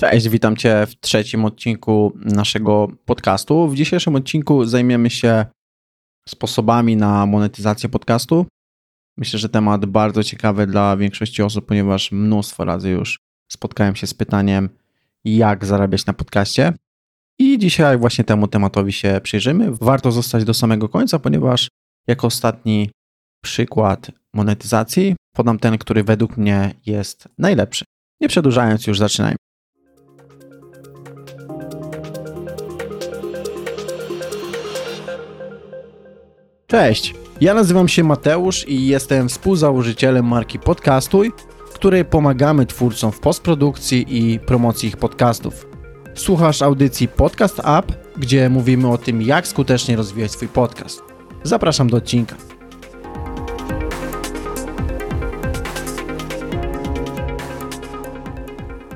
Cześć, witam Cię w trzecim odcinku naszego podcastu. W dzisiejszym odcinku zajmiemy się sposobami na monetyzację podcastu. Myślę, że temat bardzo ciekawy dla większości osób, ponieważ mnóstwo razy już spotkałem się z pytaniem, jak zarabiać na podcaście. I dzisiaj właśnie temu tematowi się przyjrzymy. Warto zostać do samego końca, ponieważ jako ostatni przykład monetyzacji podam ten, który według mnie jest najlepszy. Nie przedłużając, już zaczynajmy. Cześć, ja nazywam się Mateusz i jestem współzałożycielem marki Podcastuj, w której pomagamy twórcom w postprodukcji i promocji ich podcastów. Słuchasz audycji Podcast App, gdzie mówimy o tym, jak skutecznie rozwijać swój podcast. Zapraszam do odcinka.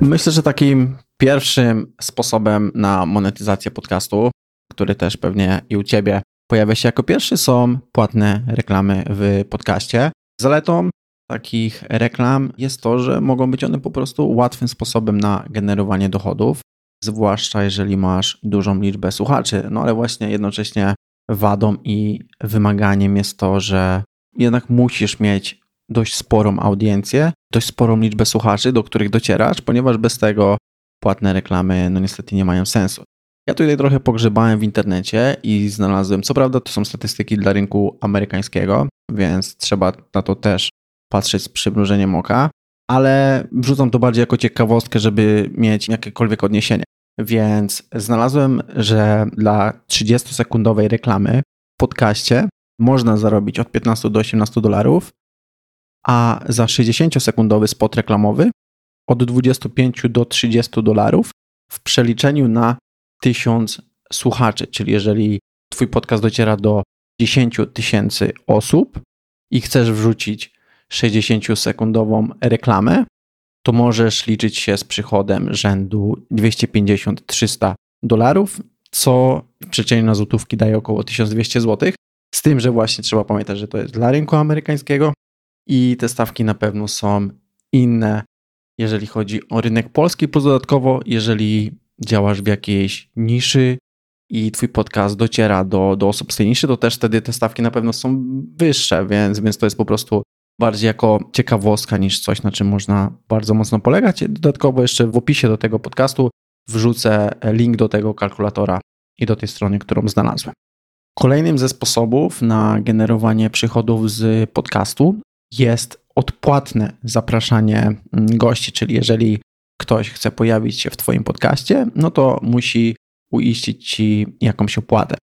Myślę, że takim pierwszym sposobem na monetyzację podcastu, który też pewnie i u Ciebie pojawia się jako pierwszy, są płatne reklamy w podcaście. Zaletą takich reklam jest to, że mogą być one po prostu łatwym sposobem na generowanie dochodów, zwłaszcza jeżeli masz dużą liczbę słuchaczy. No ale właśnie jednocześnie wadą i wymaganiem jest to, że jednak musisz mieć dość sporą audiencję, dość sporą liczbę słuchaczy, do których docierasz, ponieważ bez tego płatne reklamy no niestety nie mają sensu. Ja tutaj trochę pogrzebałem w internecie i znalazłem, co prawda to są statystyki dla rynku amerykańskiego, więc trzeba na to też patrzeć z przymrużeniem oka, ale wrzucam to bardziej jako ciekawostkę, żeby mieć jakiekolwiek odniesienie. Więc znalazłem, że dla 30-sekundowej reklamy w podcaście można zarobić od 15 do 18 dolarów, a za 60-sekundowy spot reklamowy od 25 do 30 dolarów w przeliczeniu na 1000 słuchaczy. Czyli jeżeli Twój podcast dociera do 10 tysięcy osób i chcesz wrzucić 60-sekundową reklamę, to możesz liczyć się z przychodem rzędu 250-300 dolarów, co w przecięciu na złotówki daje około 1200 zł. Z tym, że właśnie trzeba pamiętać, że to jest dla rynku amerykańskiego i te stawki na pewno są inne, jeżeli chodzi o rynek polski, plus dodatkowo, jeżeli działasz w jakiejś niszy i twój podcast dociera do, do osób z tej niszy, to też wtedy te stawki na pewno są wyższe, więc, więc to jest po prostu bardziej jako ciekawostka niż coś, na czym można bardzo mocno polegać. Dodatkowo jeszcze w opisie do tego podcastu wrzucę link do tego kalkulatora i do tej strony, którą znalazłem. Kolejnym ze sposobów na generowanie przychodów z podcastu jest odpłatne zapraszanie mm, gości, czyli jeżeli ktoś chce pojawić się w Twoim podcaście, no to musi uiścić Ci jakąś opłatę.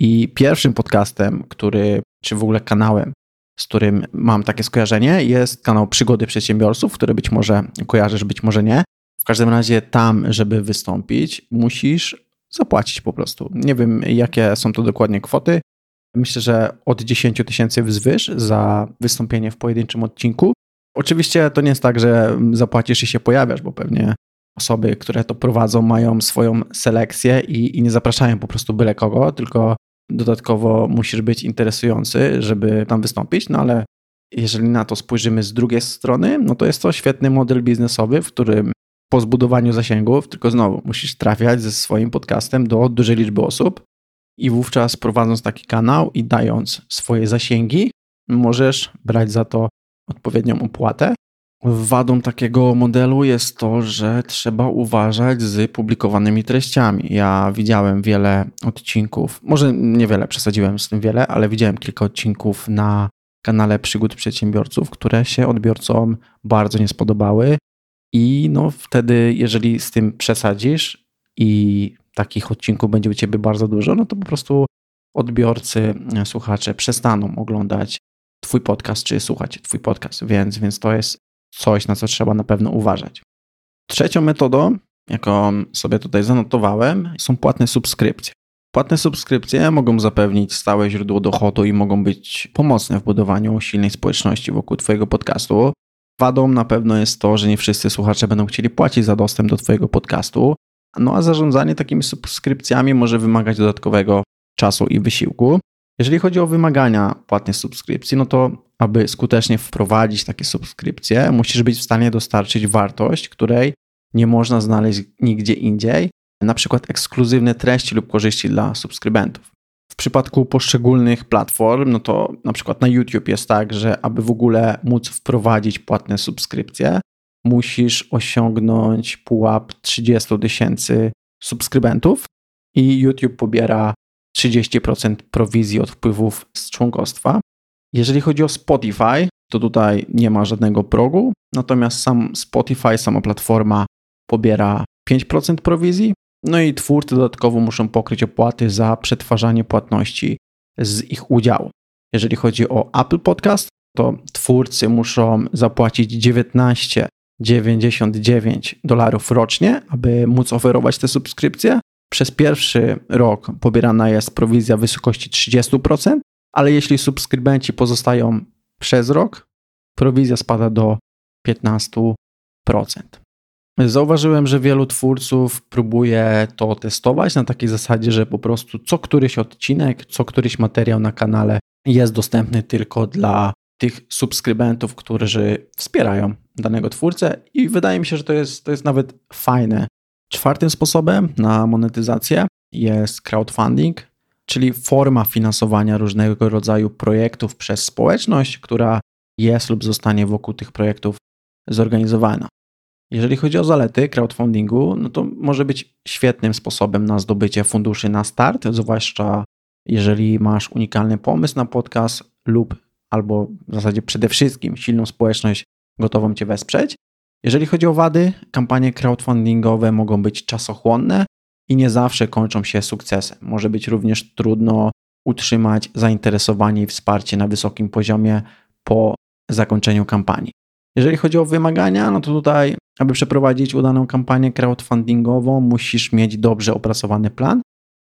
I pierwszym podcastem, który, czy w ogóle kanałem, z którym mam takie skojarzenie, jest kanał Przygody Przedsiębiorców, który być może kojarzysz, być może nie. W każdym razie tam, żeby wystąpić, musisz zapłacić po prostu. Nie wiem, jakie są to dokładnie kwoty. Myślę, że od 10 tysięcy wzwyż za wystąpienie w pojedynczym odcinku. Oczywiście to nie jest tak, że zapłacisz i się pojawiasz, bo pewnie osoby, które to prowadzą, mają swoją selekcję i, i nie zapraszają po prostu byle kogo, tylko dodatkowo musisz być interesujący, żeby tam wystąpić, no ale jeżeli na to spojrzymy z drugiej strony, no to jest to świetny model biznesowy, w którym po zbudowaniu zasięgów, tylko znowu musisz trafiać ze swoim podcastem do dużej liczby osób i wówczas prowadząc taki kanał i dając swoje zasięgi, możesz brać za to odpowiednią opłatę. Wadą takiego modelu jest to, że trzeba uważać z publikowanymi treściami. Ja widziałem wiele odcinków, może niewiele, przesadziłem z tym wiele, ale widziałem kilka odcinków na kanale Przygód Przedsiębiorców, które się odbiorcom bardzo nie spodobały. I no wtedy, jeżeli z tym przesadzisz i takich odcinków będzie u ciebie bardzo dużo, no to po prostu odbiorcy, słuchacze przestaną oglądać Twój podcast, czy słuchać Twój podcast, więc, więc to jest coś, na co trzeba na pewno uważać. Trzecią metodą, jaką sobie tutaj zanotowałem, są płatne subskrypcje. Płatne subskrypcje mogą zapewnić stałe źródło dochodu i mogą być pomocne w budowaniu silnej społeczności wokół Twojego podcastu. Wadą na pewno jest to, że nie wszyscy słuchacze będą chcieli płacić za dostęp do Twojego podcastu, no a zarządzanie takimi subskrypcjami może wymagać dodatkowego czasu i wysiłku. Jeżeli chodzi o wymagania płatnej subskrypcji, no to aby skutecznie wprowadzić takie subskrypcje, musisz być w stanie dostarczyć wartość, której nie można znaleźć nigdzie indziej, na przykład ekskluzywne treści lub korzyści dla subskrybentów. W przypadku poszczególnych platform, no to na przykład na YouTube jest tak, że aby w ogóle móc wprowadzić płatne subskrypcje, musisz osiągnąć pułap 30 tysięcy subskrybentów i YouTube pobiera 30% prowizji od wpływów z członkostwa. Jeżeli chodzi o Spotify, to tutaj nie ma żadnego progu, natomiast sam Spotify, sama platforma pobiera 5% prowizji, no i twórcy dodatkowo muszą pokryć opłaty za przetwarzanie płatności z ich udziału. Jeżeli chodzi o Apple Podcast, to twórcy muszą zapłacić 19,99 dolarów rocznie, aby móc oferować te subskrypcje. Przez pierwszy rok pobierana jest prowizja w wysokości 30%, ale jeśli subskrybenci pozostają przez rok, prowizja spada do 15%. Zauważyłem, że wielu twórców próbuje to testować na takiej zasadzie, że po prostu co któryś odcinek, co któryś materiał na kanale jest dostępny tylko dla tych subskrybentów, którzy wspierają danego twórcę i wydaje mi się, że to jest, to jest nawet fajne. Czwartym sposobem na monetyzację jest crowdfunding, czyli forma finansowania różnego rodzaju projektów przez społeczność, która jest lub zostanie wokół tych projektów zorganizowana. Jeżeli chodzi o zalety crowdfundingu, no to może być świetnym sposobem na zdobycie funduszy na start, zwłaszcza jeżeli masz unikalny pomysł na podcast lub albo w zasadzie przede wszystkim silną społeczność gotową Cię wesprzeć. Jeżeli chodzi o wady, kampanie crowdfundingowe mogą być czasochłonne i nie zawsze kończą się sukcesem. Może być również trudno utrzymać zainteresowanie i wsparcie na wysokim poziomie po zakończeniu kampanii. Jeżeli chodzi o wymagania, no to tutaj, aby przeprowadzić udaną kampanię crowdfundingową, musisz mieć dobrze opracowany plan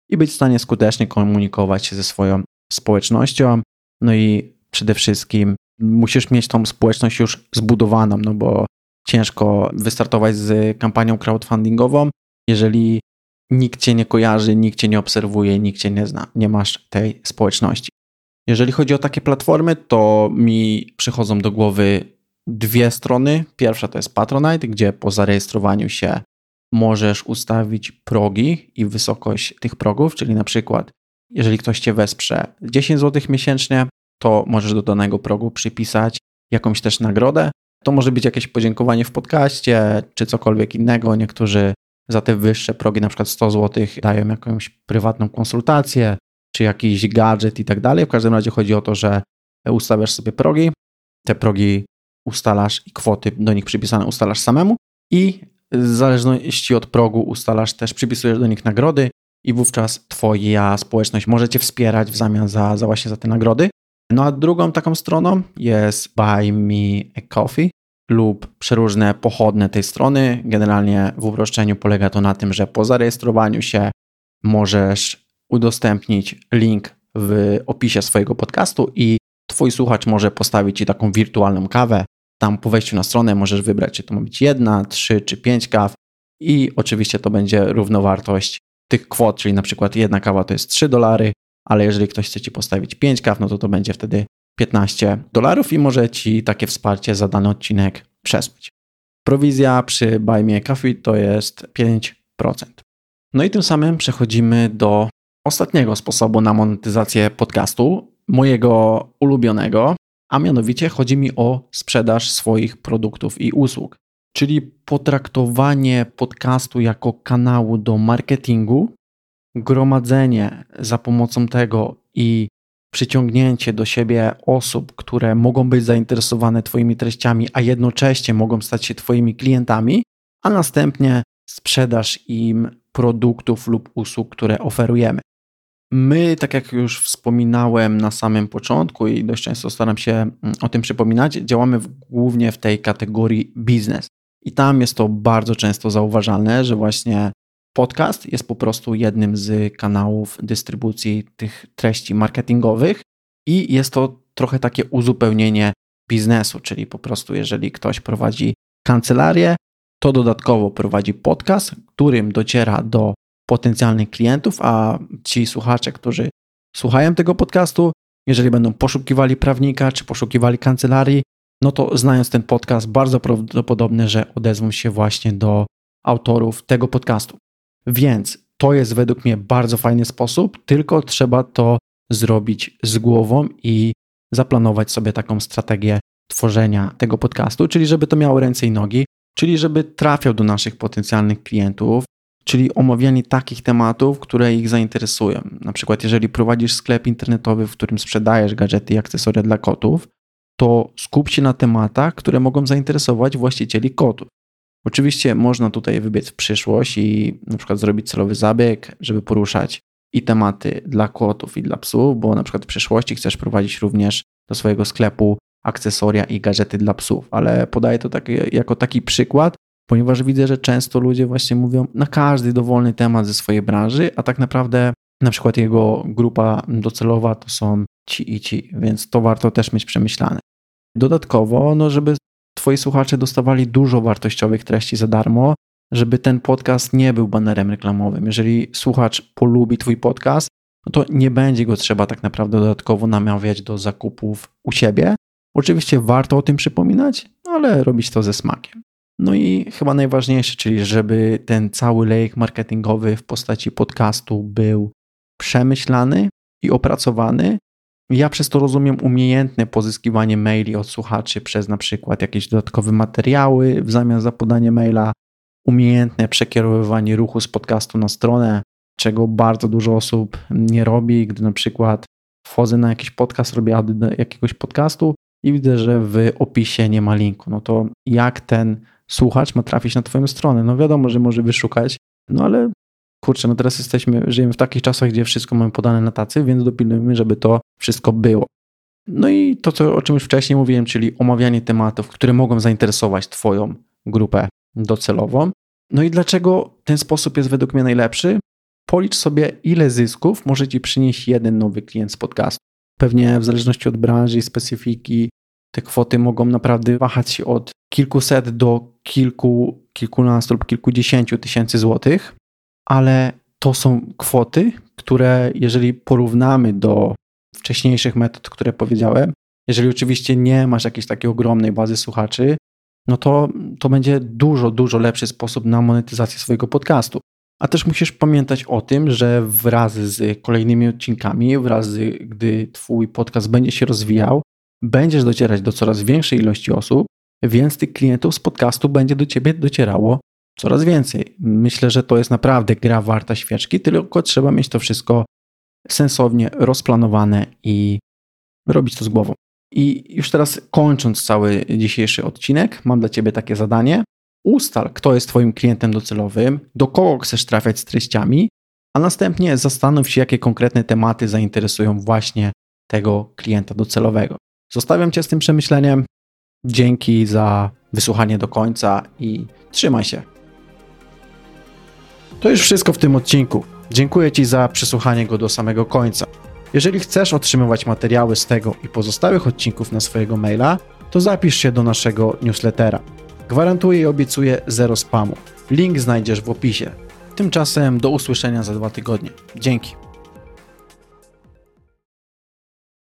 i być w stanie skutecznie komunikować się ze swoją społecznością. No i przede wszystkim musisz mieć tą społeczność już zbudowaną, no bo ciężko wystartować z kampanią crowdfundingową, jeżeli nikt cię nie kojarzy, nikt cię nie obserwuje, nikt cię nie zna, nie masz tej społeczności. Jeżeli chodzi o takie platformy, to mi przychodzą do głowy dwie strony. Pierwsza to jest Patronite, gdzie po zarejestrowaniu się możesz ustawić progi i wysokość tych progów, czyli na przykład jeżeli ktoś cię wesprze 10 zł miesięcznie, to możesz do danego progu przypisać jakąś też nagrodę. To może być jakieś podziękowanie w podcaście, czy cokolwiek innego. Niektórzy za te wyższe progi, na przykład 100 zł, dają jakąś prywatną konsultację, czy jakiś gadżet i tak dalej. W każdym razie chodzi o to, że ustawiasz sobie progi, te progi ustalasz i kwoty do nich przypisane ustalasz samemu i w zależności od progu ustalasz też, przypisujesz do nich nagrody i wówczas twoja społeczność może cię wspierać w zamian za, za właśnie za te nagrody. No a drugą taką stroną jest Buy Me a Coffee lub przeróżne pochodne tej strony. Generalnie w uproszczeniu polega to na tym, że po zarejestrowaniu się możesz udostępnić link w opisie swojego podcastu i Twój słuchacz może postawić Ci taką wirtualną kawę. Tam po wejściu na stronę możesz wybrać, czy to ma być jedna, trzy czy pięć kaw i oczywiście to będzie równowartość tych kwot, czyli na przykład jedna kawa to jest 3 dolary, ale jeżeli ktoś chce Ci postawić 5 kaw, no to to będzie wtedy 15 dolarów i może Ci takie wsparcie za dany odcinek przesłać. Prowizja przy Buy Me Coffee to jest 5%. No i tym samym przechodzimy do ostatniego sposobu na monetyzację podcastu, mojego ulubionego, a mianowicie chodzi mi o sprzedaż swoich produktów i usług, czyli potraktowanie podcastu jako kanału do marketingu, gromadzenie za pomocą tego i przyciągnięcie do siebie osób, które mogą być zainteresowane Twoimi treściami, a jednocześnie mogą stać się Twoimi klientami, a następnie sprzedaż im produktów lub usług, które oferujemy. My, tak jak już wspominałem na samym początku i dość często staram się mm, o tym przypominać, działamy w, głównie w tej kategorii biznes. I tam jest to bardzo często zauważalne, że właśnie podcast jest po prostu jednym z kanałów dystrybucji tych treści marketingowych i jest to trochę takie uzupełnienie biznesu, czyli po prostu jeżeli ktoś prowadzi kancelarię, to dodatkowo prowadzi podcast, którym dociera do potencjalnych klientów, a ci słuchacze, którzy słuchają tego podcastu, jeżeli będą poszukiwali prawnika czy poszukiwali kancelarii, no to znając ten podcast, bardzo prawdopodobne, że odezwą się właśnie do autorów tego podcastu. Więc to jest według mnie bardzo fajny sposób, tylko trzeba to zrobić z głową i zaplanować sobie taką strategię tworzenia tego podcastu, czyli żeby to miało ręce i nogi, czyli żeby trafiał do naszych potencjalnych klientów, czyli omawianie takich tematów, które ich zainteresują. Na przykład, jeżeli prowadzisz sklep internetowy, w którym sprzedajesz gadżety i akcesoria dla kotów, to skup się na tematach, które mogą zainteresować właścicieli kotów. Oczywiście można tutaj wybiec w przyszłość i na przykład zrobić celowy zabieg, żeby poruszać i tematy dla kotów i dla psów, bo na przykład w przyszłości chcesz prowadzić również do swojego sklepu akcesoria i gadżety dla psów, ale podaję to tak, jako taki przykład, ponieważ widzę, że często ludzie właśnie mówią na każdy dowolny temat ze swojej branży, a tak naprawdę na przykład jego grupa docelowa to są ci i ci, więc to warto też mieć przemyślane. Dodatkowo, no żeby twoi słuchacze dostawali dużo wartościowych treści za darmo, żeby ten podcast nie był banerem reklamowym. Jeżeli słuchacz polubi twój podcast, no to nie będzie go trzeba tak naprawdę dodatkowo namawiać do zakupów u siebie. Oczywiście warto o tym przypominać, ale robić to ze smakiem. No i chyba najważniejsze, czyli żeby ten cały lejek marketingowy w postaci podcastu był przemyślany i opracowany. Ja przez to rozumiem umiejętne pozyskiwanie maili od słuchaczy przez na przykład jakieś dodatkowe materiały w zamian za podanie maila, umiejętne przekierowywanie ruchu z podcastu na stronę, czego bardzo dużo osób nie robi, gdy na przykład wchodzę na jakiś podcast, robię ad do jakiegoś podcastu i widzę, że w opisie nie ma linku. No to jak ten słuchacz ma trafić na Twoją stronę? No wiadomo, że może wyszukać, no ale kurczę, no teraz jesteśmy, żyjemy w takich czasach, gdzie wszystko mamy podane na tacy, więc dopilnujmy, żeby to wszystko było. No i to, co, o czym już wcześniej mówiłem, czyli omawianie tematów, które mogą zainteresować Twoją grupę docelową. No i dlaczego ten sposób jest według mnie najlepszy? Policz sobie, ile zysków może Ci przynieść jeden nowy klient z podcastu. Pewnie w zależności od branży i specyfiki te kwoty mogą naprawdę wahać się od kilkuset do kilku, kilkunastu lub kilkudziesięciu tysięcy złotych, ale to są kwoty, które jeżeli porównamy do wcześniejszych metod, które powiedziałem, jeżeli oczywiście nie masz jakiejś takiej ogromnej bazy słuchaczy, no to to będzie dużo, dużo lepszy sposób na monetyzację swojego podcastu. A też musisz pamiętać o tym, że wraz z kolejnymi odcinkami, wraz z, gdy Twój podcast będzie się rozwijał, będziesz docierać do coraz większej ilości osób, więc tych klientów z podcastu będzie do Ciebie docierało coraz więcej. Myślę, że to jest naprawdę gra warta świeczki, tylko trzeba mieć to wszystko sensownie rozplanowane i robić to z głową. I już teraz kończąc cały dzisiejszy odcinek, mam dla Ciebie takie zadanie. Ustal, kto jest Twoim klientem docelowym, do kogo chcesz trafiać z treściami, a następnie zastanów się, jakie konkretne tematy zainteresują właśnie tego klienta docelowego. Zostawiam Cię z tym przemyśleniem. Dzięki za wysłuchanie do końca i trzymaj się. To już wszystko w tym odcinku. Dziękuję Ci za przesłuchanie go do samego końca. Jeżeli chcesz otrzymywać materiały z tego i pozostałych odcinków na swojego maila, to zapisz się do naszego newslettera. Gwarantuję i obiecuję zero spamu. Link znajdziesz w opisie. Tymczasem do usłyszenia za dwa tygodnie. Dzięki.